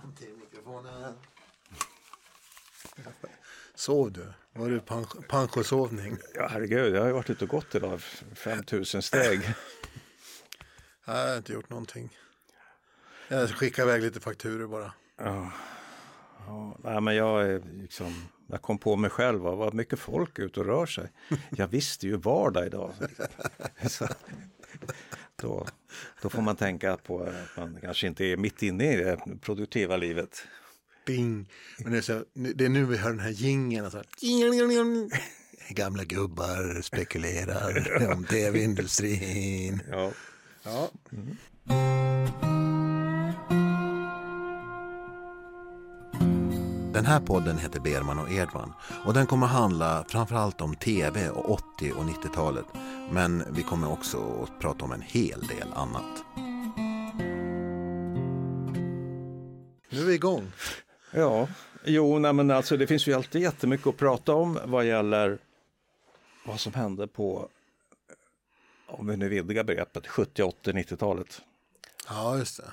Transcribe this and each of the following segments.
Fram till mikrofonen. Sov du? Var du pensionsovning? Ja, herregud, jag har ju varit ute och gått idag, 5000 steg. jag har inte gjort någonting. Jag skickar iväg lite fakturer bara. Ja, ja nej, men jag, är liksom, jag kom på mig själv, vad mycket folk ute och rör sig. Jag visste ju vardag idag. Så, då, då får man tänka på att man kanske inte är mitt inne i det produktiva livet. Bing! Men det, är så, det är nu vi hör den här jingeln. Alltså. Gamla gubbar spekulerar om tv-industrin. Ja. ja. Mm. Den här podden heter Berman och Edman och den kommer handla framförallt om tv och 80 och 90-talet. Men vi kommer också att prata om en hel del annat. Nu är vi igång. Ja, jo, nej, men alltså det finns ju alltid jättemycket att prata om vad gäller vad som hände på, om vi nu vidgar begreppet, 70, 80, 90-talet. Ja, just det.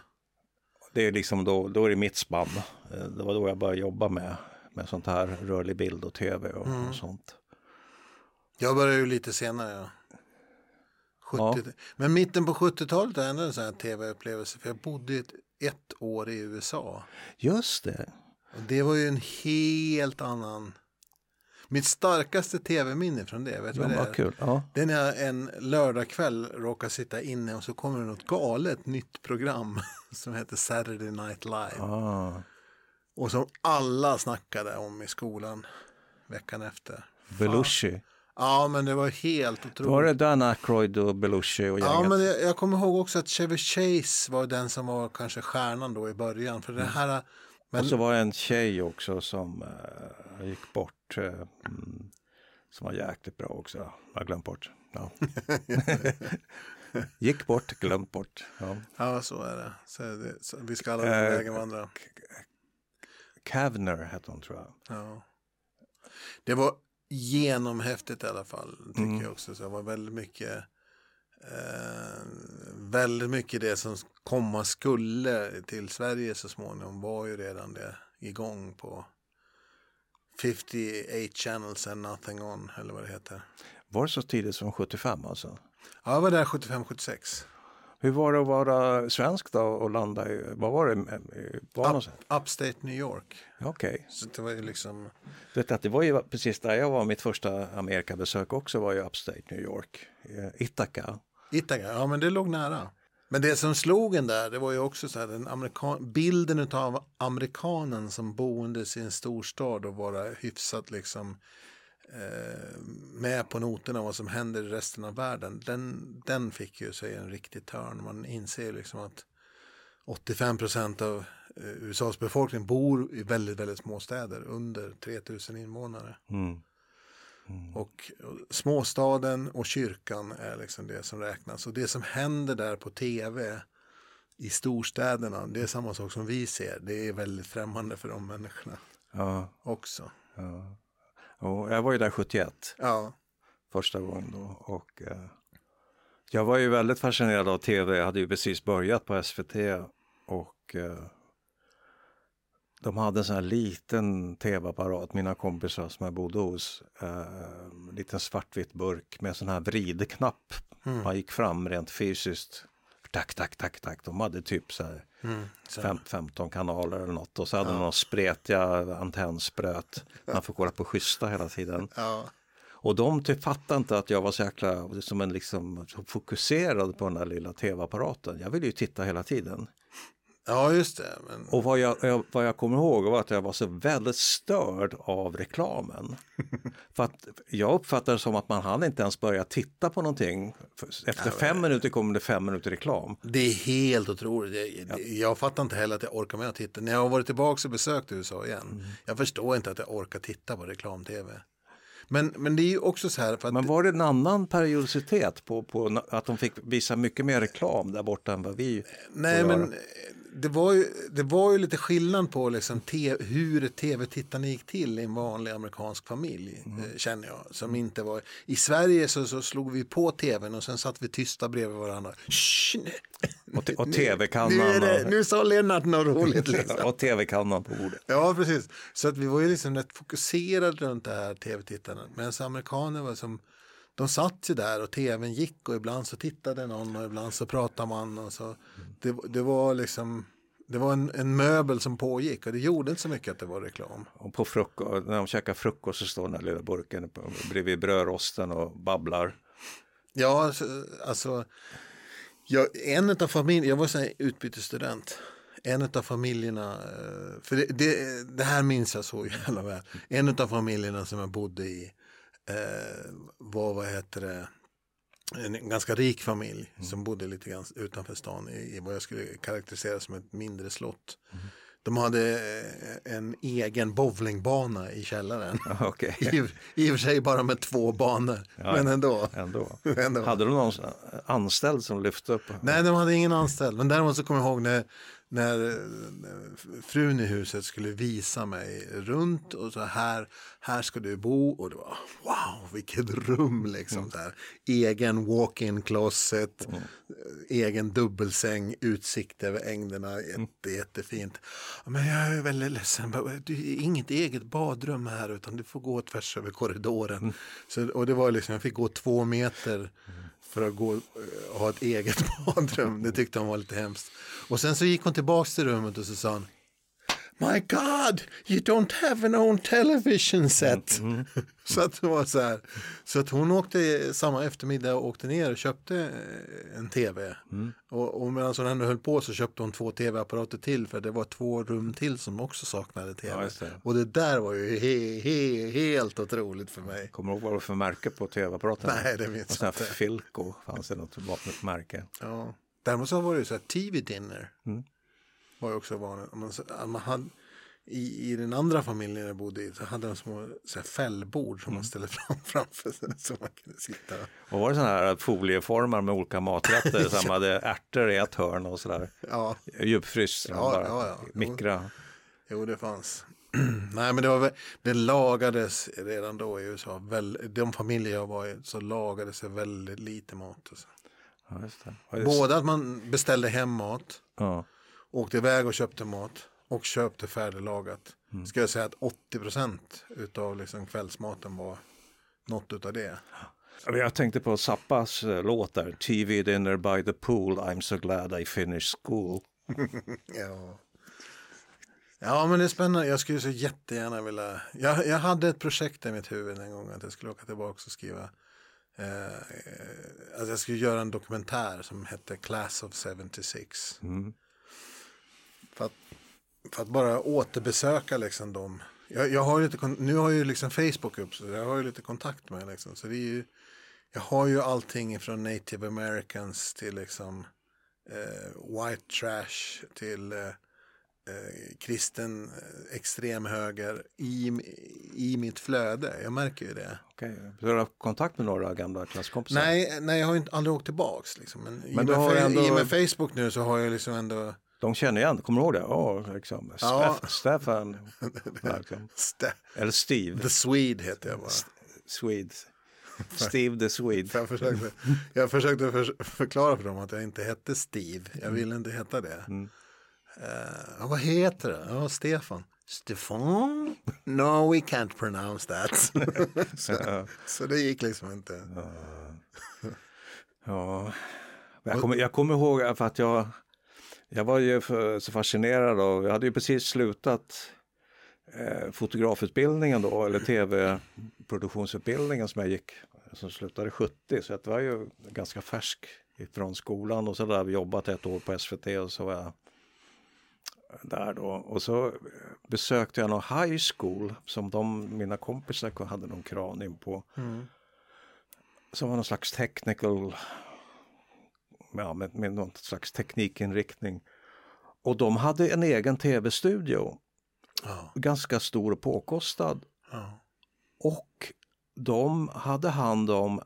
Det är liksom då, då är det mitt spann. Eh, det var då jag började jobba med, med sånt här rörlig bild och tv och, mm. och sånt. Jag började ju lite senare. Ja. 70, ja. Men mitten på 70-talet är ändå en sån här tv-upplevelse. För jag bodde ett, ett år i USA. Just det. Och det var ju en helt annan mitt starkaste tv-minne från det, vet du ja, vad det är? Kul. Ja. Det är när jag en lördagkväll råkar sitta inne och så kommer det något galet nytt program som heter Saturday Night Live. Ah. Och som alla snackade om i skolan veckan efter. Belushi. Ja, men det var helt otroligt. Var det Dan Aykroyd och Belushi och gänget? Ja, men jag, jag kommer ihåg också att Chevy Chase var den som var kanske stjärnan då i början. För mm. det här men... Och så var det en tjej också som uh, gick bort. Uh, som var jäkligt bra också. Jag har glömt bort. Ja. gick bort, glömt bort. Ja, ja så är det. Så, det, så vi ska alla uh, vägen vandra. Kavner hette hon tror jag. Ja. Det var genomhäftigt i alla fall. Tycker mm. jag också. Så det var väldigt mycket eh, väldigt mycket det som komma skulle till Sverige så småningom var ju redan det igång på 58 channels and nothing on eller vad det heter. Var det så tidigt som 75 alltså? Ja, jag var där 75-76. Hur var det att vara svensk då och landa i, vad var det? Var Up, upstate New York. Okej. Okay. Så det var ju liksom. Vet att det var ju precis där jag var, mitt första Amerikabesök också var ju upstate New York. Ithaca. Ithaca, ja men det låg nära. Men det som slog en där, det var ju också så här, den amerikan bilden av amerikanen som boendes i en storstad och vara hyfsat liksom eh, med på noterna vad som händer i resten av världen. Den, den fick ju sig en riktig törn. Man inser liksom att 85 procent av eh, USAs befolkning bor i väldigt, väldigt små städer under 3000 invånare. Mm. Mm. Och, småstaden och kyrkan är liksom det som räknas. Och det som händer där på tv i storstäderna, det är samma sak som vi ser. Det är väldigt främmande för de människorna ja. också. Ja. Och jag var ju där 71. Ja. Första gången då. Och, eh, jag var ju väldigt fascinerad av tv. Jag hade ju precis börjat på SVT. Och eh, de hade en sån här liten tv-apparat, mina kompisar som jag bodde hos. Eh, liten svartvit burk med sån här vridknapp. Mm. Man gick fram rent fysiskt. Tack, tack, tack, tack. De hade typ så här mm, fem, 15 kanaler eller något. Och så hade ja. de spretiga antennspröt. Man får kolla på schyssta hela tiden. Ja. Och de typ fattade inte att jag var så jäkla som en liksom, fokuserad på den där lilla tv-apparaten. Jag ville ju titta hela tiden. Ja, just det. Men... Och vad jag, vad jag kommer ihåg var att jag var så väldigt störd av reklamen. För att jag uppfattade det som att man hann inte ens börja titta på någonting. Efter ja, fem men... minuter kommer det fem minuter reklam. Det är helt otroligt. Jag, ja. jag fattar inte heller att jag orkar med att titta. När jag har varit tillbaka och besökt USA igen. Mm. Jag förstår inte att jag orkar titta på reklam-tv. Men, men det är ju också så här. Men var det en annan periodicitet på, på att de fick visa mycket mer reklam där borta än vad vi nej, men göra? det var, ju, det var ju lite skillnad på liksom te, hur ett tv-tittande gick till i en vanlig amerikansk familj. Mm. eh, Känner jag. Som inte var, I Sverige så, så slog vi på tvn och sen satt vi tysta bredvid varandra. Shh, nu- Och, och nu, tv-kannan det, och- nu sa Lennart något roligt. Liksom. och tv-kannan på bordet. Ja, precis. Så att vi var ju liksom rätt fokuserade runt det här tv-tittandet. Medan amerikaner var som, de satt ju där och tvn gick och ibland så tittade någon och ibland så pratade man. Och så. Det, det var liksom, det var en, en möbel som pågick och det gjorde inte så mycket att det var reklam. Och på frukost, när de käkar frukost så står den här lilla burken bredvid brödrosten och babblar. Ja, alltså, alltså jag, en av familjerna, jag var så här utbytesstudent. En av familjerna, eh, för det, det, det här minns jag så jävla väl. En av familjerna som jag bodde i eh, var, vad heter det, en ganska rik familj som bodde lite grann utanför stan i, i vad jag skulle karaktärisera som ett mindre slott. De hade eh, en egen bowlingbana i källaren. Okej, I, I och för sig bara med två banor, men ändå. ändå. ändå. Hade de någon anställd som lyfte upp? Nej, de hade ingen anställd. Men däremot så kommer jag ihåg när, när när frun i huset skulle visa mig runt och så här, här ska du bo. Och det var wow, vilket rum liksom. Så här. Egen walk-in closet, egen dubbelsäng, utsikt över ängderna, jätte, jättefint. Men jag är väldigt ledsen, det är inget eget badrum här utan du får gå tvärs över korridoren. Så, och det var liksom, jag fick gå två meter för att gå eh, ha ett eget badrum. Det tyckte hon var lite hemskt. Och sen så gick hon tillbaka till rummet och så sa hon My God, you don't have an own television set. så att det var så här. Så att hon åkte samma eftermiddag och åkte ner och köpte eh, en tv. Och, och medan hon ändå höll på så köpte hon två tv-apparater till för det var två rum till som också saknade tv. Ja, det. och det där var ju he, he, helt otroligt för mig. Kommer du ihåg vad det var för märke på tv-apparaten? Nej, det sån jag inte. Filco, fanns det något märke? Ja. Däremot så var det ju så här TV dinner. Mm. Var ju också vanligt. Man, man hade, i, I den andra familjen jag bodde i så hade de små så här, fällbord som Mm. man ställde fram, framför sig så man kunde sitta. Och var det sådana här folieformar med olika maträtter som hade ärtor i ett hörn och sådär? Ja, Djupfryst, Ja, bara ja, ja. mikra. jo det fanns. Nej men det, var, det lagades redan då i USA. Väl, de familjer jag var i så lagades det väldigt lite mat. Alltså. Ja, Både att man beställde hem mat, Ja. Åkte iväg och köpte mat och köpte färdiglagat. Ska jag säga att 80 procent utav liksom kvällsmaten var något utav det. Jag tänkte på Zappas eh, låt där, TV dinner by the pool, I'm so glad I finished school. Ja. Ja men det är spännande. Jag skulle så jättegärna vilja. Jag, jag hade ett projekt i mitt huvud en gång att jag skulle åka tillbaka och skriva. Eh, att jag skulle göra en dokumentär som hette Class of 76. Mm. För, att, bara återbesöka liksom dem. Jag, jag har lite, nu har ju liksom Facebook upp så jag har ju lite kontakt med liksom. Så det är ju, jag har ju allting från native americans till liksom eh, white trash till eh, eh, kristen eh, extremhöger i, i mitt flöde. Jag märker ju det. Okej, du har kontakt med några gamla klasskompisar? Nej, nej, jag har ju inte, aldrig åkt tillbaks. Liksom. Men, Men i, med, ändå- i med Facebook nu så har jag liksom ändå De känner igen, kommer du ihåg det? Ja, liksom. Ja. Steff- Stefan, liksom. sta- eller Steve, The Swede heter jag bara. Swede. Steve the Swede. Jag försökte, jag försökte för, förklara för dem att jag inte hette Steve. Jag ville inte heta det. Mm. Ja, vad heter det? Ja, Stefan. Stefan? No, we can't pronounce that. så, så det gick liksom inte. Ja, jag kommer, jag kommer ihåg att jag, jag var ju så fascinerad av, jag hade ju precis slutat eh, fotografutbildningen då, eller tv-produktionsutbildningen som jag gick, som slutade 70, så jag var ju ganska färsk ifrån skolan och så där, jobbat ett år på SVT och så var jag där då. Och så besökte jag någon high school som de, mina kompisar hade någon kran in på. Som var någon slags technical, ja, med, med någon slags teknikinriktning. Och de hade en egen tv-studio, Ja, ganska stor och påkostad. ja. Och de hade hand om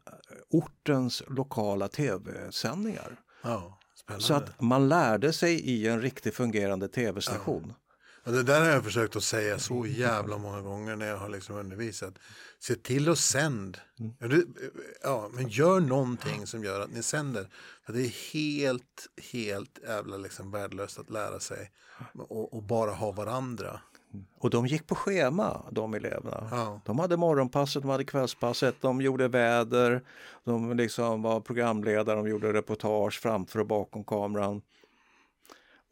ortens lokala tv-sändningar. Ja. Så att man lärde sig i en riktigt fungerande tv-station. Och det där har jag försökt att säga så jävla många gånger när jag har liksom undervisat. Se till att sänd. Ja, men gör någonting som gör att ni sänder. För det är helt, helt jävla liksom värdelöst att lära sig och, och bara ha varandra. Och de gick på schema, de eleverna. Ja. De hade morgonpasset, de hade kvällspasset, de gjorde väder, de liksom var programledare, de gjorde reportage framför och bakom kameran.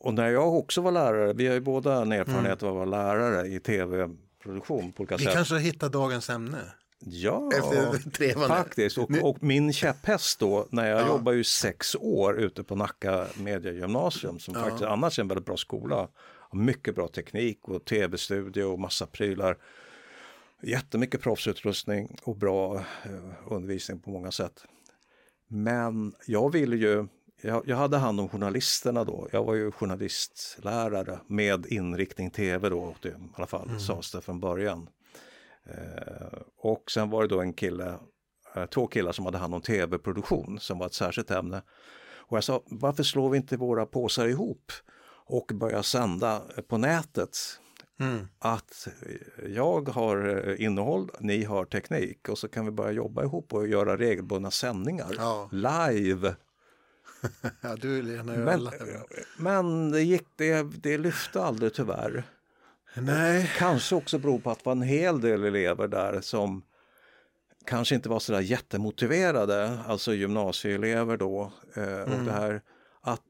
Och när jag också var lärare, vi har ju båda en erfarenhet av att vara lärare i tv-produktion på olika Vi sätt. kanske har hittat dagens ämne. Ja, faktiskt. Och, och min käpphäst då, när jag Ja. jobbade ju sex år ute på Nacka Mediegymnasium som Ja. faktiskt annars är en väldigt bra skola. Mycket bra teknik och tv-studio och massa prylar. Jättemycket proffsutrustning och bra eh, undervisning på många sätt. Men jag ville ju, jag, jag hade hand om journalisterna då. Jag var ju journalistlärare med inriktning tv då, i alla fall sades det från början. Eh, och sen var det då en kille, eh, två killar som hade hand om tv-produktion som var ett särskilt ämne. Och jag sa, varför slår vi inte våra påsar ihop och börjar sända på nätet? Mm. Att eh, jag har eh, innehåll, ni har teknik och så kan vi börja jobba ihop och göra regelbundna sändningar Ja. live. Du Lena gör Men, men det, gick, det, det lyfte aldrig tyvärr. Nej. Kanske också beror på att det var en hel del elever där som kanske inte var sådär jättemotiverade, alltså gymnasieelever då. Eh, Och det här att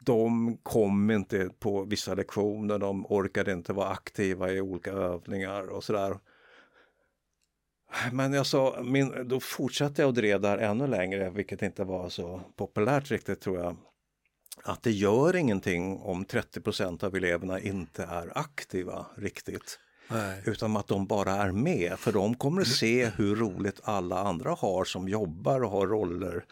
de kom inte på vissa lektioner, de orkade inte vara aktiva i olika övningar och sådär. Men jag sa, min, då fortsatte jag och drev där ännu längre, vilket inte var så populärt riktigt tror jag. Att det gör ingenting om 30% av eleverna inte är aktiva riktigt. Nej. Utan att de bara är med, för de kommer att se hur roligt alla andra har som jobbar och har roller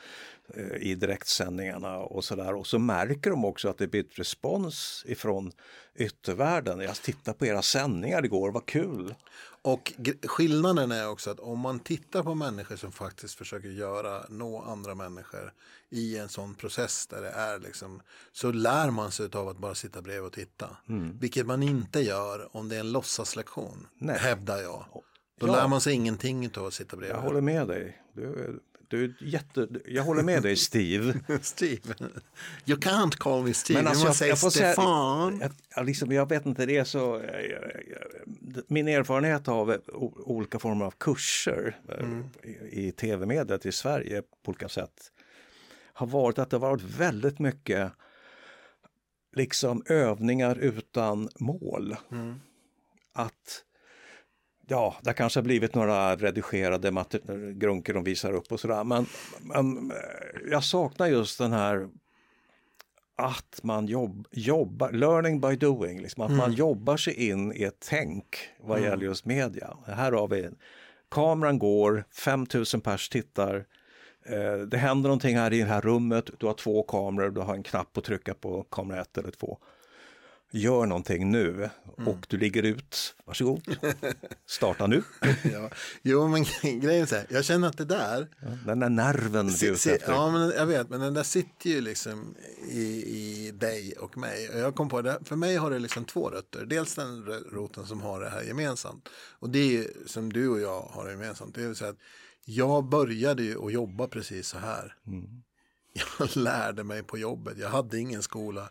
eh, i direktsändningarna och sådär. Och så märker de också att det blir ett respons ifrån yttervärlden. Jag tittade på era sändningar igår, vad kul! Och skillnaden är också att om man tittar på människor som faktiskt försöker göra, nå andra människor i en sån process där det är liksom, så lär man sig av att bara sitta bredvid och titta. Vilket man inte gör om det är en låtsaslektion, hävdar jag. Då Ja. lär man sig ingenting av att sitta bredvid. Jag håller med dig. Du, du är jätte, jag håller med dig Steve. Steve. You can't call me Steve, Men alltså, jag, say jag får säga, Stefan. jag, jag, liksom, jag vet inte, det är så... eh, Min erfarenhet av eh, olika former av kurser eh, i, i tv-mediet i Sverige på olika sätt har varit att det har varit väldigt mycket liksom övningar utan mål. Att Ja, det kanske har blivit några redigerade grunker de visar upp och sådär. Men, men eh, jag saknar just den här att man jobb, jobbar, learning by doing, liksom, att man jobbar sig in i ett tänk vad gäller just media. Här har vi, kameran går, 5000 pers tittar, eh, det händer någonting här i det här rummet, du har två kameror, du har en knapp att trycka på, kamera ett eller två. Gör någonting nu och du ligger ut, varsågod, starta nu. Ja. Jo, men grejen är så här, jag känner att det där, Den där nerven se, efter. ja, men jag vet, men den där sitter ju liksom i, i dig och mig. Och jag kom på det, för mig har det liksom två rötter. Dels den roten som har det här gemensamt. Och det är ju, som du och jag har gemensamt. Det är ju så att jag började ju att jobba precis så här. Jag lärde mig på jobbet. Jag hade ingen skola.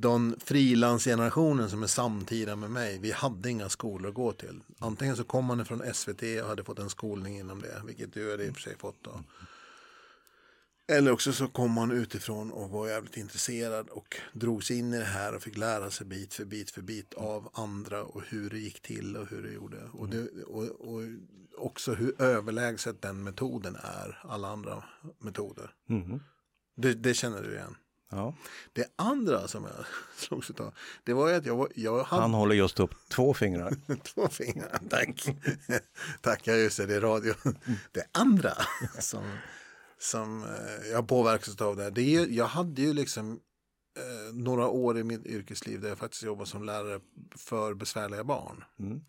Den frilansgenerationen som är samtida med mig, vi hade inga skolor att gå till. Antingen så kom man från SVT och hade fått en skolning inom det, vilket du hade i och för sig fått då. Eller också så kom man utifrån och var jävligt intresserad och drog sig in i det här och fick lära sig bit för bit för bit av andra och hur det gick till och hur det gjorde. Och, det, och, och också hur överlägset den metoden är alla andra metoder. Mhm. Det, det känner du igen. Ja. Det andra som jag slogs av, det var ju att jag, var, jag hade Han håller just upp två fingrar. två fingrar. Tack. Tack, ja just det, det är radio. Det andra som, som eh, jag påverkas av det här, det är, ju- jag hade ju liksom eh, några år i mitt yrkesliv där jag faktiskt jobbade som lärare för besvärliga barn. Mm.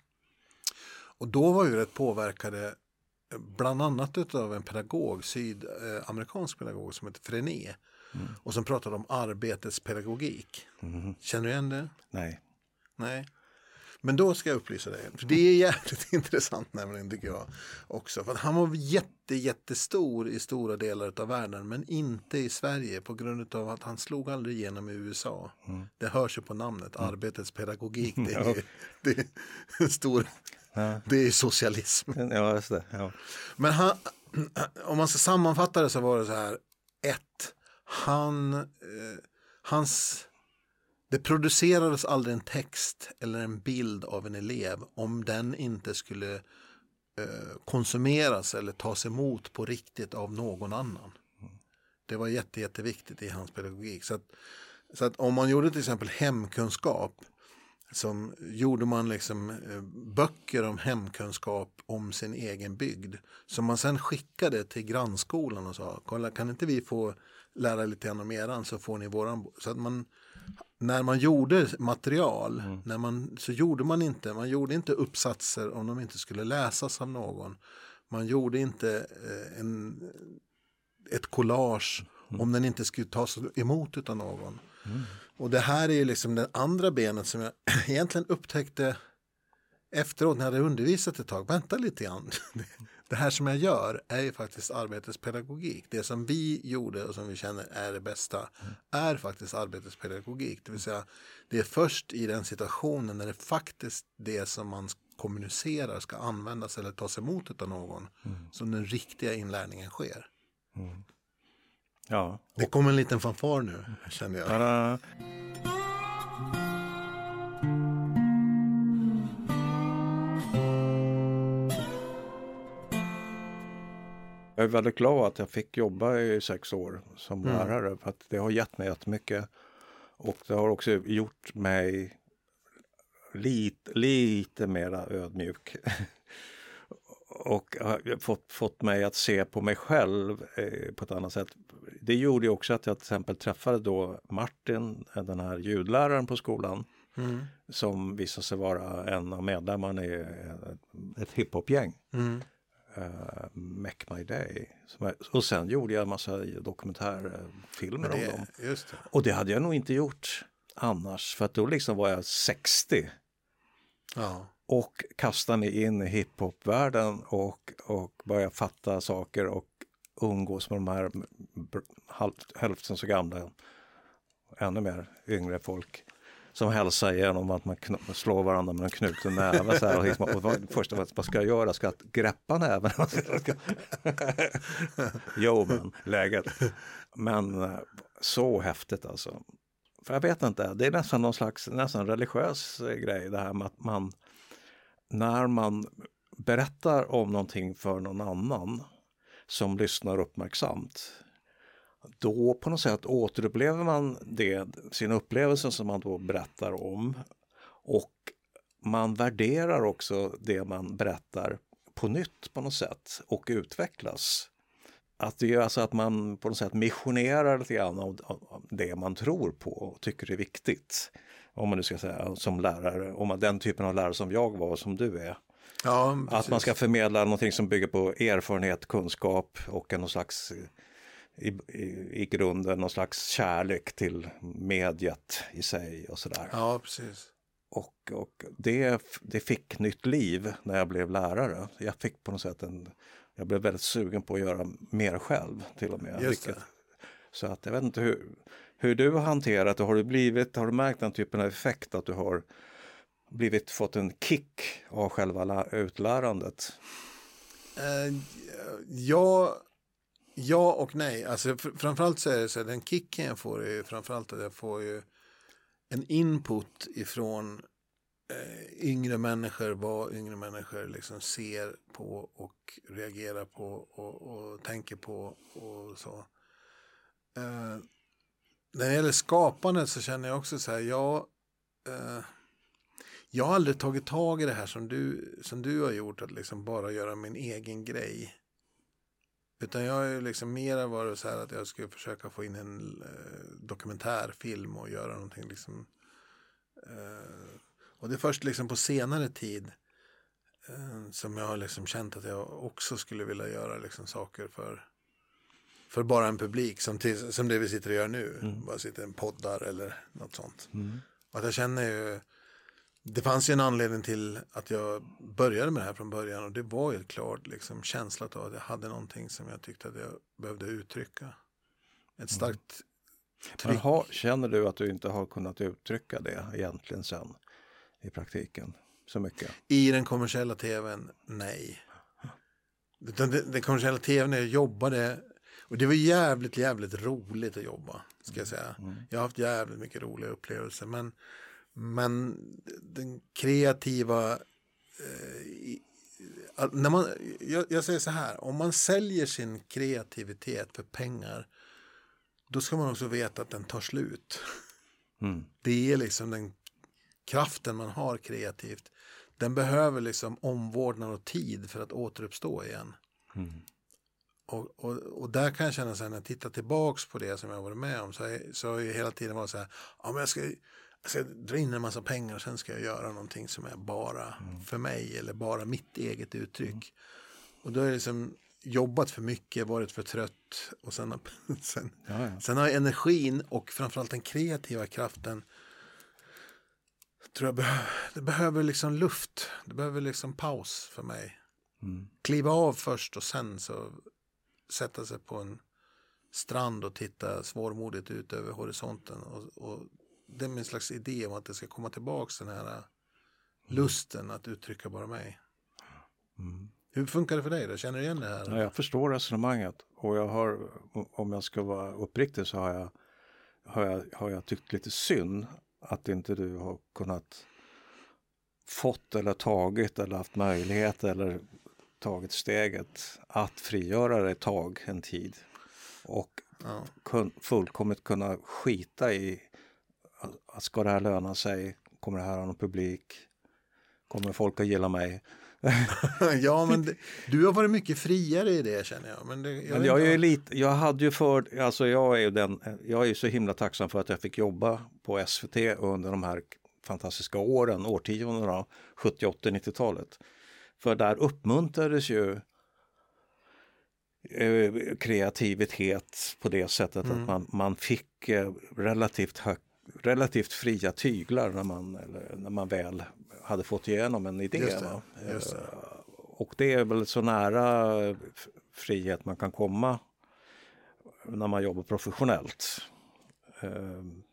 och då var ju rätt påverkade eh, bland annat av en pedagog, sydamerikansk pedagog som heter Frené. Mm. Och som pratade om arbetets pedagogik. Mm. Känner du igen det? Nej. Nej. Men då ska jag upplysa dig. För det är jävligt intressant nämligen tycker jag också. För han var jätte, jättestor i stora delar av världen men inte i Sverige på grund av att han slog aldrig igenom i USA. Mm. Det hörs ju på namnet, mm. arbetets pedagogik. Det är, ja. det är stor, ja. det är socialism. Ja, just det. Ja. Men han, om man ska sammanfatta det så var det så här. Ett, han, eh, hans det producerades aldrig en text eller en bild av en elev om den inte skulle eh, konsumeras eller tas emot på riktigt av någon annan. Det var jätte, jätteviktigt i hans pedagogik. Så att, så att om man gjorde till exempel hemkunskap som gjorde man liksom eh, böcker om hemkunskap om sin egen bygd som man sen skickade till grannskolan och sa kolla kan inte vi få lära lite grann om eran så får ni våran så att man när man gjorde material, mm. när man, så gjorde man inte, man gjorde inte uppsatser om de inte skulle läsas av någon. Man gjorde inte eh, en, ett collage mm. om den inte skulle tas emot av någon. Mm. Och det här är ju liksom det andra benet som jag egentligen upptäckte efteråt när jag hade undervisat ett tag. Vänta lite grann. det här som jag gör är ju faktiskt arbetets pedagogik. Det som vi gjorde och som vi känner är det bästa är faktiskt arbetets pedagogik. Det vill säga det är först i den situationen när det faktiskt det som man kommunicerar ska användas eller tas emot av någon mm. som den riktiga inlärningen sker. Mm. Ja. Det kommer en liten fanfar nu känner jag. Tada. Jag är väldigt glad att jag fick jobba i sex år som mm. lärare för att det har gett mig jättemycket. Och det har också gjort mig lite, lite mera ödmjuk. och fått, fått mig att se på mig själv eh, på ett annat sätt. Det gjorde också att jag till exempel träffade då Martin, den här ljudläraren på skolan. Mm. Som visade sig vara en av medlemmarna i ett hiphopgäng. Mm uh, Make My Day. och sen gjorde jag en massa dokumentärfilmer det, om dem. Det. Och det hade jag nog inte gjort annars för att då liksom var jag 60. Ja. Och kastade mig in i hiphopvärlden och, och började fatta saker och umgås med de här hälften så gamla, ännu mer yngre folk som hälsar genom att man slår varandra med en knuten näve. Så här, och liksom, och vad, först, vad ska jag göra? Ska jag greppa näven? jo, men läget. Men eh, så häftigt alltså. För jag vet inte, det är nästan någon slags nästan religiös eh, grej det här med att man när man berättar om någonting för någon annan som lyssnar uppmärksamt då på något sätt återupplever man det, sin upplevelse som man då berättar om. Och man värderar också det man berättar på nytt på något sätt och utvecklas. Att det är alltså att man på något sätt missionerar lite grann av det man tror på och tycker är viktigt. Om man nu ska säga som lärare, om man, den typen av lärare som jag var och som du är. Ja, att man ska förmedla någonting som bygger på erfarenhet, kunskap och en slags i, i, i grunden någon slags kärlek till mediet i sig och sådär. Ja, precis. Och, och det, det fick nytt liv när jag blev lärare. Jag fick på något sätt en, jag blev väldigt sugen på att göra mer själv till och med. Just det. Så att jag vet inte hur, hur du har hanterat det. Har du, blivit, har du märkt den typen av effekt att du har blivit, fått en kick av själva utlärandet? Uh, ja, Ja och nej. Alltså, framförallt så är det så att den kicken jag får är framförallt att jag får ju en input ifrån eh, yngre människor, vad yngre människor liksom ser på och reagerar på och, och tänker på och så. Eh, när det gäller skapandet så känner jag också så här, jag, eh, jag har aldrig tagit tag i det här som du, som du har gjort, att liksom bara göra min egen grej. Utan jag har ju liksom mera varit så här att jag skulle försöka få in en eh, dokumentärfilm och göra någonting liksom. Eh, och det är först liksom på senare tid eh, som jag har liksom känt att jag också skulle vilja göra liksom saker för. För bara en publik som, till, som det vi sitter och gör nu. Mm. Bara sitter en poddar eller något sånt. Mm. Och att jag känner ju. Det fanns ju en anledning till att jag började med det här från början. Och det var ju klart liksom känslan av att jag hade någonting som jag tyckte att jag behövde uttrycka. Ett starkt Men tryck. har, känner du att du inte har kunnat uttrycka det egentligen sen i praktiken så mycket? I den kommersiella tvn, nej. Den, den kommersiella tvn när jag jobbade, och det var jävligt, jävligt roligt att jobba, ska jag säga. Jag har haft jävligt mycket roliga upplevelser, men, men den kreativa, eh, när man, jag, jag säger så här, om man säljer sin kreativitet för pengar, då ska man också veta att den tar slut. Mm. Det är liksom den kraften man har kreativt. Den behöver liksom omvårdnad och tid för att återuppstå igen. Mm. Och, och, och där kan jag känna så här när jag tittar tillbaks på det som jag har varit med om så, är, så har jag hela tiden varit så här, ja men jag ska, jag ska dra in en massa pengar och sen ska jag göra någonting som är bara för mig eller bara mitt eget uttryck. Och då har jag liksom jobbat för mycket, varit för trött och sen, har- sen, Ja, ja. Sen har jag energin och framförallt den kreativa kraften. Tror jag behöver, det behöver liksom luft. Det behöver liksom paus för mig. Mm. Kliva av först och sen så sätta sig på en strand och titta svårmodigt ut över horisonten. Och, och det är min slags idé om att det ska komma tillbaka den här lusten att uttrycka bara mig. Mm. Hur funkar det för dig då? Känner du igen det här? Ja, jag förstår resonemanget och jag har, om jag ska vara uppriktig så har jag, har jag, har jag tyckt lite synd att inte du har kunnat fått eller tagit eller haft möjlighet eller tagit steget att frigöra dig ett tag, en tid och Ja. kun, fullkomligt kunna skita i ska det här löna sig? Kommer det här ha någon publik? Kommer folk att gilla mig? ja, men det, du har varit mycket friare i det känner jag. Men, det, jag Men jag är lite, jag hade ju för, alltså jag är ju den, jag är ju så himla tacksam för att jag fick jobba på SVT under de här fantastiska åren, årtiondena, 70, 80, 90-talet. För där uppmuntrades ju eh, kreativitet på det sättet Mm. att man, man fick eh, relativt, hög, relativt fria tyglar när man, när man väl hade fått igenom en idé. Just det, just det. Eh, Och det är väl så nära eh, frihet man kan komma när man jobbar professionellt. Ehm,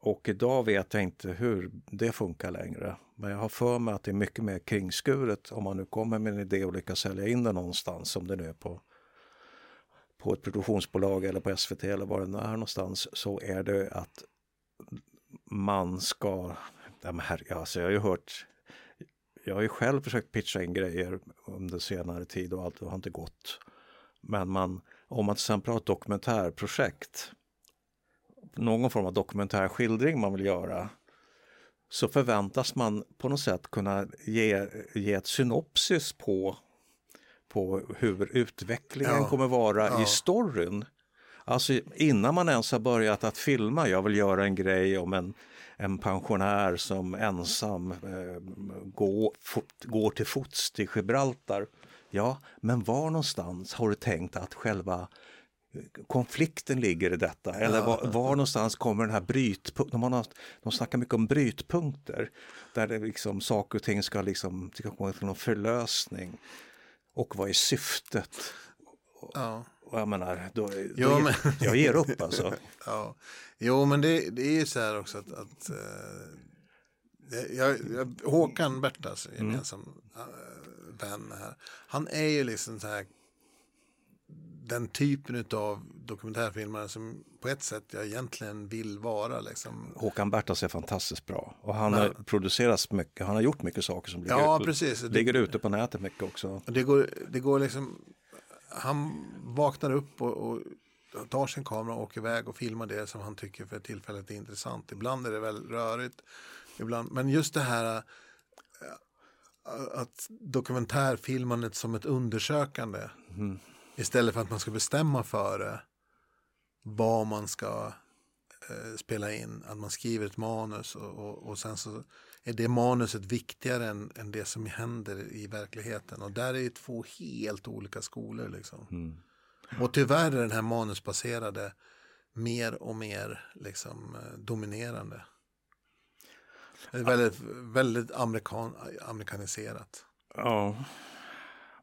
Och idag vet jag inte hur det funkar längre. Men jag har för mig att det är mycket mer kringskuret om man nu kommer med en idé och lyckas sälja in den någonstans, som det nu är på, på ett produktionsbolag eller på SVT eller var det nu är någonstans, så är det att man ska... Ja, men herre, alltså jag har ju hört... Jag har ju själv försökt pitcha in grejer under senare tid och allt det har inte gått. Men man, om man till exempel har ett dokumentärprojekt, någon form av dokumentärskildring man vill göra, så förväntas man på något sätt kunna ge, ge ett synopsis på, på hur utvecklingen Ja, kommer vara ja. i storyn. Alltså innan man ens har börjat att filma, jag vill göra en grej om en, en pensionär som ensam eh, går, fot, går till fots till Gibraltar. Ja, men var någonstans har du tänkt att själva konflikten ligger i detta? Eller var, var någonstans kommer den här brytpunkten? De, har något- de snackar mycket om brytpunkter där det liksom, saker och ting ska liksom ska komma till någon förlösning. Och vad är syftet? Ja. Och jag menar, då, då Jo, men- jag ger upp alltså. Ja, jo men det, det är ju så här också att, att eh, jag, jag, Håkan Bertas gemensam eh, vän här, han är ju liksom så här den typen av dokumentärfilmare som på ett sätt jag egentligen vill vara liksom. Håkan Bertas är fantastiskt bra och han har producerat mycket, han har gjort mycket saker som ligger, Ja, precis. Ligger ute på nätet mycket också. Det går, det går liksom, han vaknar upp och, och tar sin kamera och åker iväg och filmar det som han tycker för tillfället är intressant. Ibland är det väl rörigt, ibland, men just det här eh, att dokumentärfilmandet som ett undersökande istället för att man ska bestämma före vad man ska eh, spela in, att man skriver ett manus och, och, och sen så är det manuset viktigare än, än det som händer i verkligheten. Och där är det två helt olika skolor liksom. Mm. Och tyvärr är den här manusbaserade mer och mer liksom, eh, dominerande. Det är väldigt, väldigt amerikan, amerikaniserat. Ja.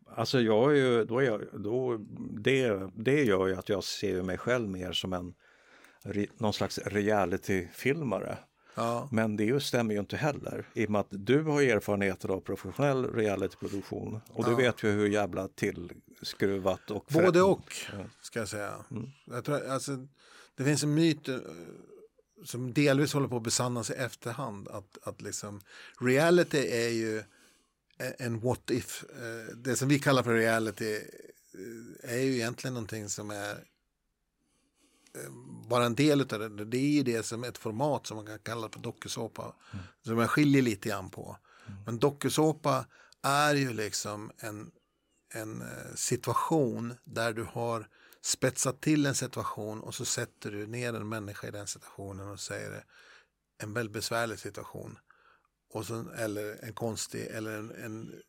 Alltså jag är ju, då är jag, då, det, det gör ju att jag ser mig själv mer som en någon slags realityfilmare. Ja. Men det stämmer ju inte heller i och med att du har erfarenheter av professionell realityproduktion och du Ja. vet ju hur jävla tillskruvat och Både och, ska jag säga. Jag tror, alltså, det finns en myt eh, som delvis håller på att besannas i efterhand. Att, att liksom, reality är ju e- en what if. Eh, Det som vi kallar för reality eh, är ju egentligen någonting som är bara en del av det. Det är ju det som ett format som man kan kalla för dokusåpa. Som man skiljer lite grann på. Men dokusåpa är ju liksom en, en eh, situation där du har spetsat till en situation och så sätter du ner en människa i den situationen och säger en väldigt besvärlig situation. Och så, eller en konstig eller en, en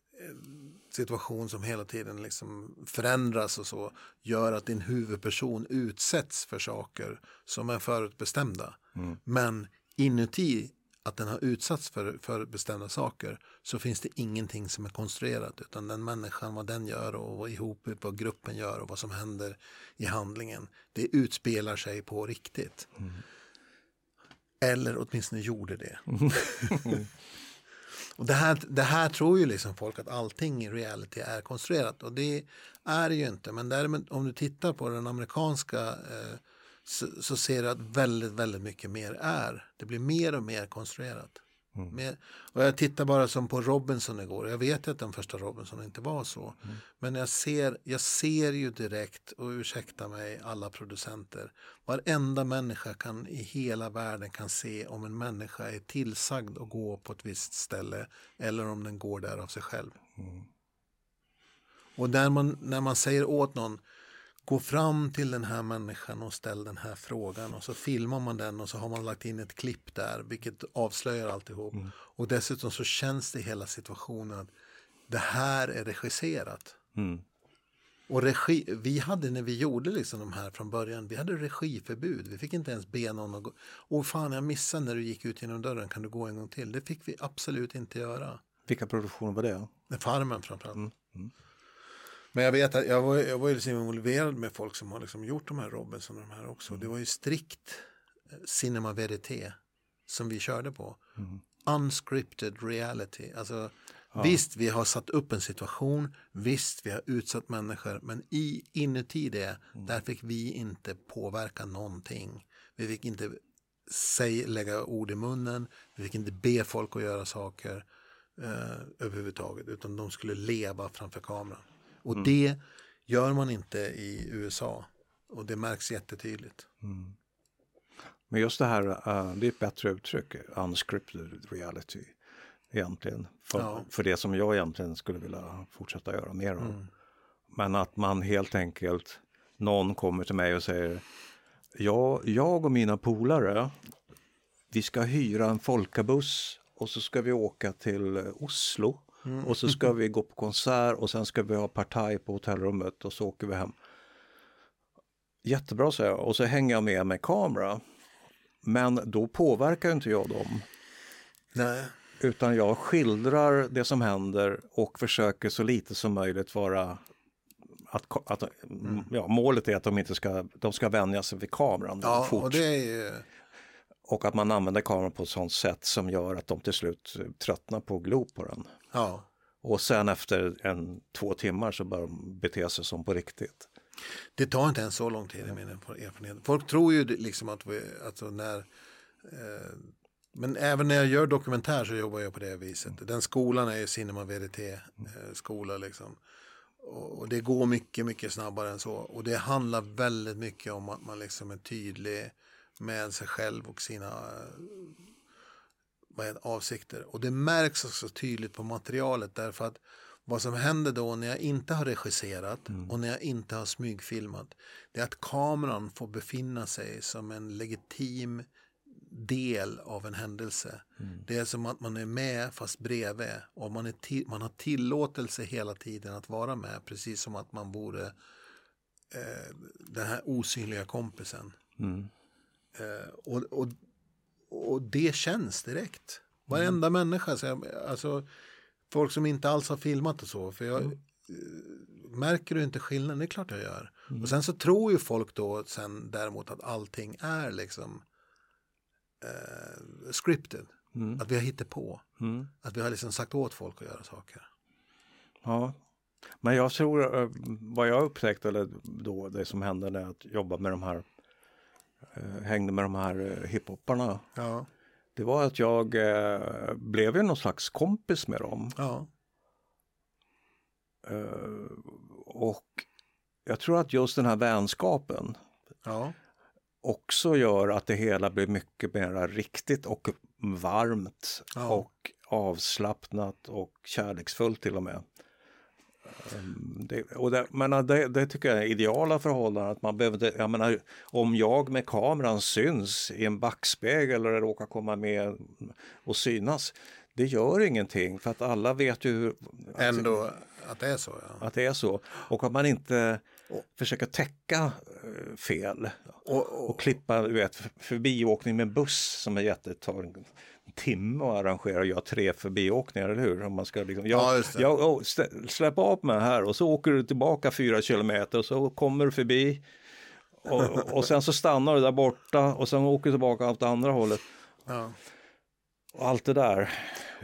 situation som hela tiden liksom förändras och så gör att din huvudperson utsätts för saker som är förutbestämda. Men inuti att den har utsatts för, för bestämda saker så finns det ingenting som är konstruerat utan den människan, vad den gör och vad ihop vad gruppen gör och vad som händer i handlingen det utspelar sig på riktigt. Eller åtminstone gjorde det. och det här, det här tror ju liksom folk att allting i reality är konstruerat och det är det ju inte. Men däremot om du tittar på den amerikanska eh, så, så ser du att väldigt, väldigt mycket mer är. Det blir mer och mer konstruerat. Mer, och jag tittar bara som på Robinson igår. Jag vet att den första Robinson inte var så. Men jag ser, jag ser ju direkt, och ursäkta mig alla producenter, varenda människa kan, i hela världen kan se om en människa är tillsagd att gå på ett visst ställe eller om den går där av sig själv. Och när man, när man säger åt någon gå fram till den här människan och ställ den här frågan och så filmar man den och så har man lagt in ett klipp där vilket avslöjar alltihop. Och dessutom så känns det i hela situationen att det här är regisserat. Mm. Och regi, vi hade när vi gjorde liksom de här från början, vi hade regiförbud. Vi fick inte ens be någon att gå. Åh fan, jag missade när du gick ut genom dörren, kan du gå en gång till? Det fick vi absolut inte göra. Vilka produktioner var det? Farmen framförallt. Mm, mm. Men jag vet att jag var, jag var ju liksom involverad med folk som har liksom gjort de här Robinson och de här också. Det var ju strikt eh, cinema verité som vi körde på. Mm. Unscripted reality. Alltså, Visst, vi har satt upp en situation. Visst, vi har utsatt människor. Men i, inuti det, där fick vi inte påverka någonting. Vi fick inte säg, lägga ord i munnen. Vi fick inte be folk att göra saker eh, överhuvudtaget. Utan de skulle leva framför kameran. Och det gör man inte i USA. Och det märks jättetydligt. Men just det här, eh, det är ett bättre uttryck, unscripted reality egentligen. För, Ja. för det som jag egentligen skulle vilja fortsätta göra mer av. Men att man helt enkelt, någon kommer till mig och säger, ja, jag och mina polare, vi ska hyra en folkabuss och så ska vi åka till eh, Oslo. Och så ska vi gå på konsert och sen ska vi ha partaj på hotellrummet och så åker vi hem. Jättebra, säger jag. Och så hänger jag med med kamera. Men då påverkar inte jag dem. Nej. Utan jag skildrar det som händer och försöker så lite som möjligt vara att, att ja, målet är att de inte ska, de ska vänja sig vid kameran Ja, fort. och det är ju... och att man använder kameran på ett sånt sätt som gör att de till slut tröttnar på att glo på den. Ja. Och sen efter en, två timmar så börjar de bete sig som på riktigt. Det tar inte ens så lång tid i min erfarenhet. Folk tror ju liksom att vi, alltså när, eh, men även när jag gör dokumentär så jobbar jag på det viset. Den skolan är ju Cinema Verité eh, skola liksom. Och, och det går mycket, mycket snabbare än så. Och det handlar väldigt mycket om att man liksom är tydlig med sig själv och sina det, avsikter. Och det märks också tydligt på materialet därför att vad som händer då när jag inte har regisserat och när jag inte har smygfilmat. Det är att kameran får befinna sig som en legitim del av en händelse. Det är som att man är med fast bredvid och man, är man har tillåtelse hela tiden att vara med. Precis som att man vore eh, den här osynliga kompisen. Mm. Eh, och, och, och det känns direkt. Varenda människa, så jag, alltså folk som inte alls har filmat och så. För jag, eh, Märker du inte skillnaden? Det är klart jag gör. Och sen så tror ju folk då sen däremot att allting är liksom eh, scripted. Mm. Att vi har hittat på. Mm. Att vi har liksom sagt åt folk att göra saker. Ja. Men jag tror, eh, vad jag upptäckte, eller då det som hände när jag jobbade med de här, hängde med de här eh, hiphopparna. Ja. Det var att jag eh, blev ju någon slags kompis med dem. Ja. Eh, och jag tror att just den här vänskapen Ja. också gör att det hela blir mycket mer riktigt och varmt och avslappnat och kärleksfullt till och med. Ehm, Det, och det, men det, det tycker jag är ideala förhållanden. Att man behöver, jag menar, om jag med kameran syns i en backspegel eller råkar komma med och synas, det gör ingenting för att alla vet ju hur- Ändå att det är så. Ja. att det är så. Och att man inte försöker täcka eh, fel Och, och, och klippa du vet, förbiåkning med buss som är jätte, tar en timme och göra tre förbiåkningar, eller hur? Om man ska liksom, Ja, jag, det. jag, släpp av mig här och så åker du tillbaka fyra kilometer och så kommer du förbi och, och sen så stannar du där borta och sen åker du tillbaka åt andra hållet. ja. Och allt det där.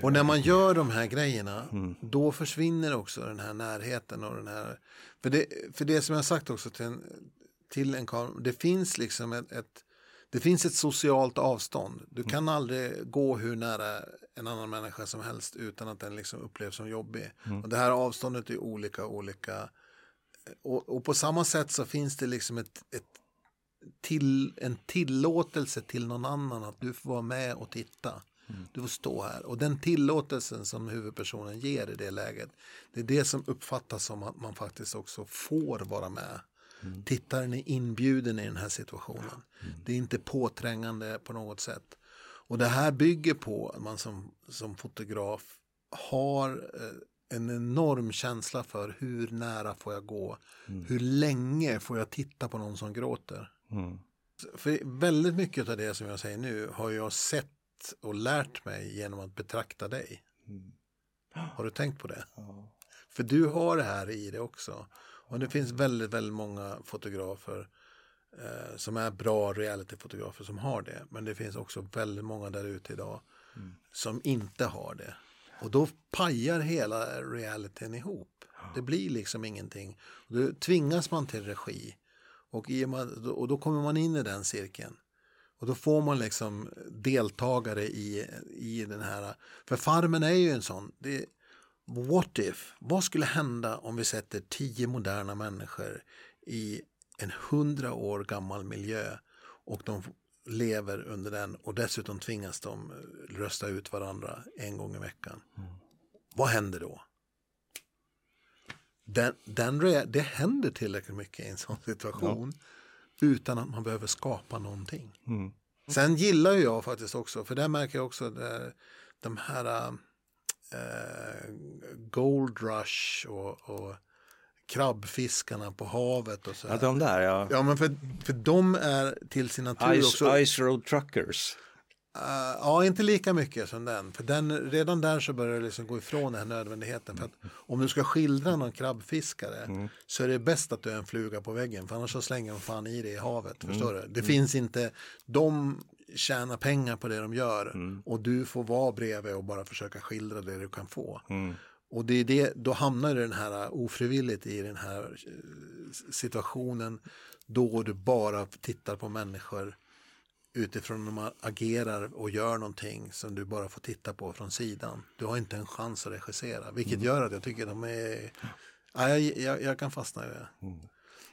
och när man gör de här grejerna, då försvinner också den här närheten och den här... För det, för det som jag sagt också till en, till en kamera, det finns liksom ett, ett det finns ett socialt avstånd. Du kan aldrig gå hur nära en annan människa som helst utan att den liksom upplevs som jobbig. Och det här avståndet är olika, olika. Och, och på samma sätt så finns det liksom ett, ett till, en tillåtelse till någon annan att du får vara med och titta. Du får stå här. Och den tillåtelsen som huvudpersonen ger i det läget, det är det som uppfattas som att man faktiskt också får vara med. Tittaren är inbjuden i den här situationen. Det är inte påträngande på något sätt. Och det här bygger på att man som, som fotograf har eh, en enorm känsla för hur nära får jag gå? Hur länge får jag titta på någon som gråter? Mm. För väldigt mycket av det som jag säger nu har jag sett och lärt mig genom att betrakta dig. Har du tänkt på det? Ja. För du har det här i det också. Och det finns väldigt, väldigt många fotografer eh, som är bra realityfotografer som har det. Men det finns också väldigt många där ute idag som inte har det. Och då pajar hela realityn ihop. Det blir liksom ingenting. Då tvingas man till regi. Och, i och, med, och då kommer man in i den cirkeln. Och då får man liksom deltagare i, i den här. För Farmen är ju en sån. Det, what if? Vad skulle hända om vi sätter tio moderna människor i en hundra år gammal miljö och de lever under den och dessutom tvingas de rösta ut varandra en gång i veckan. Vad händer då? Den, den, det händer tillräckligt mycket i en sån situation utan att man behöver skapa någonting. Mm. Sen gillar jag faktiskt också, för där märker jag också där, de här eh, Gold Rush och, och krabbfiskarna på havet och så Ja, de där ja. Ja, men för, för de är till sin natur Ice, också. Ice Road Truckers. Eh, ja, inte lika mycket som den. För den, redan där så börjar det liksom gå ifrån den här nödvändigheten. För att om du ska skildra någon krabbfiskare så är det bäst att du är en fluga på väggen. För annars så slänger de fan i det i havet. Förstår du? Det finns inte, de tjänar pengar på det de gör. Och du får vara bredvid och bara försöka skildra det du kan få. Mm. Och det är det, då hamnar du den här uh, ofrivilligt i den här eh, situationen då du bara tittar på människor utifrån när man agerar och gör någonting som du bara får titta på från sidan. Du har inte en chans att regissera, vilket gör att jag tycker de är... Ja, jag, jag, jag kan fastna i det.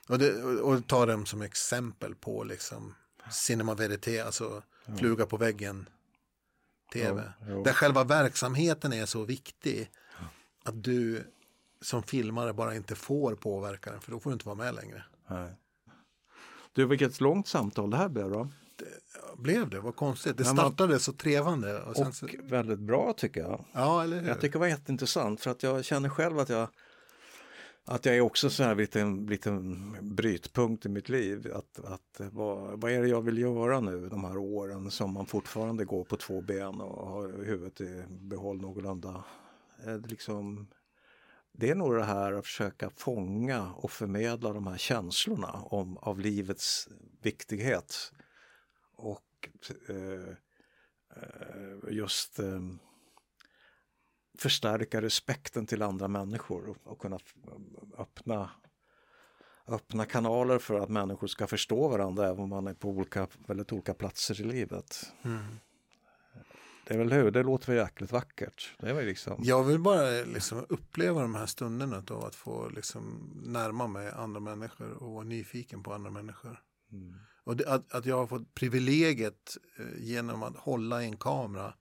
Och, det och ta dem som exempel på liksom cinema verité, alltså fluga på väggen tv. Ja, ja. Där själva verksamheten är så viktig att du som filmare bara inte får påverka den för då får du inte vara med längre. Nej. Du, vilket långt samtal det här blev då. Blev det? Vad konstigt. Det Ja, startade så trevande. Och sen Och så, väldigt bra tycker jag. ja, eller hur? Jag tycker det var jätteintressant för att jag känner själv att jag att jag är också så här liten, liten brytpunkt i mitt liv. Att, att vad, vad är det jag vill göra nu de här åren som man fortfarande går på två ben och har huvudet i behåll någorlunda. Eh, liksom, det är nog det här att försöka fånga och förmedla de här känslorna om, av livets viktighet. Och eh, eh just eh, förstärka respekten till andra människor och, och kunna öppna, öppna kanaler för att människor ska förstå varandra även om man är på olika, väldigt olika platser i livet. Mm. Det är väl hur? Det låter väl jäkligt vackert. Det är väl liksom... Jag vill bara liksom uppleva de här stunderna av att få liksom närma mig andra människor och vara nyfiken på andra människor. Mm. Och det, att, att jag har fått privilegiet eh, genom att hålla i en kamera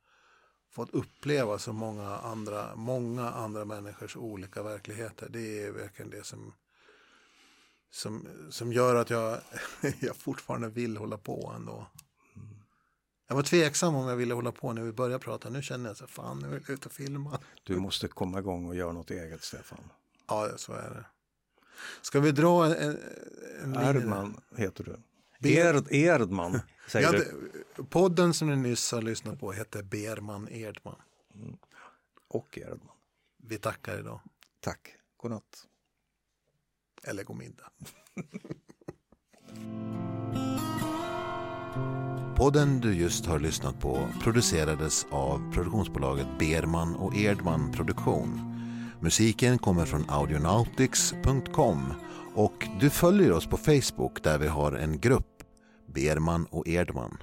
fått uppleva så många andra, många andra människors olika verkligheter. Det är verkligen det som, som, som gör att jag, jag fortfarande vill hålla på ändå. Jag var tveksam om jag ville hålla på när vi började prata. Nu känner jag så fan nu vill jag ut och filma. Du måste komma igång och göra något eget, Stefan. Ja, så är det. Ska vi dra en, en? Erdman heter du. Erd, Erdman, säger Ja, det, podden som ni nyss har lyssnat på heter Berman Edman. Och Erdman. Vi tackar idag. Tack. Godnatt. Eller god middag. Podden du just har lyssnat på producerades av produktionsbolaget Berman och Erdman Produktion. Musiken kommer från audionautics.com och du följer oss på Facebook där vi har en grupp Berman och Erdman.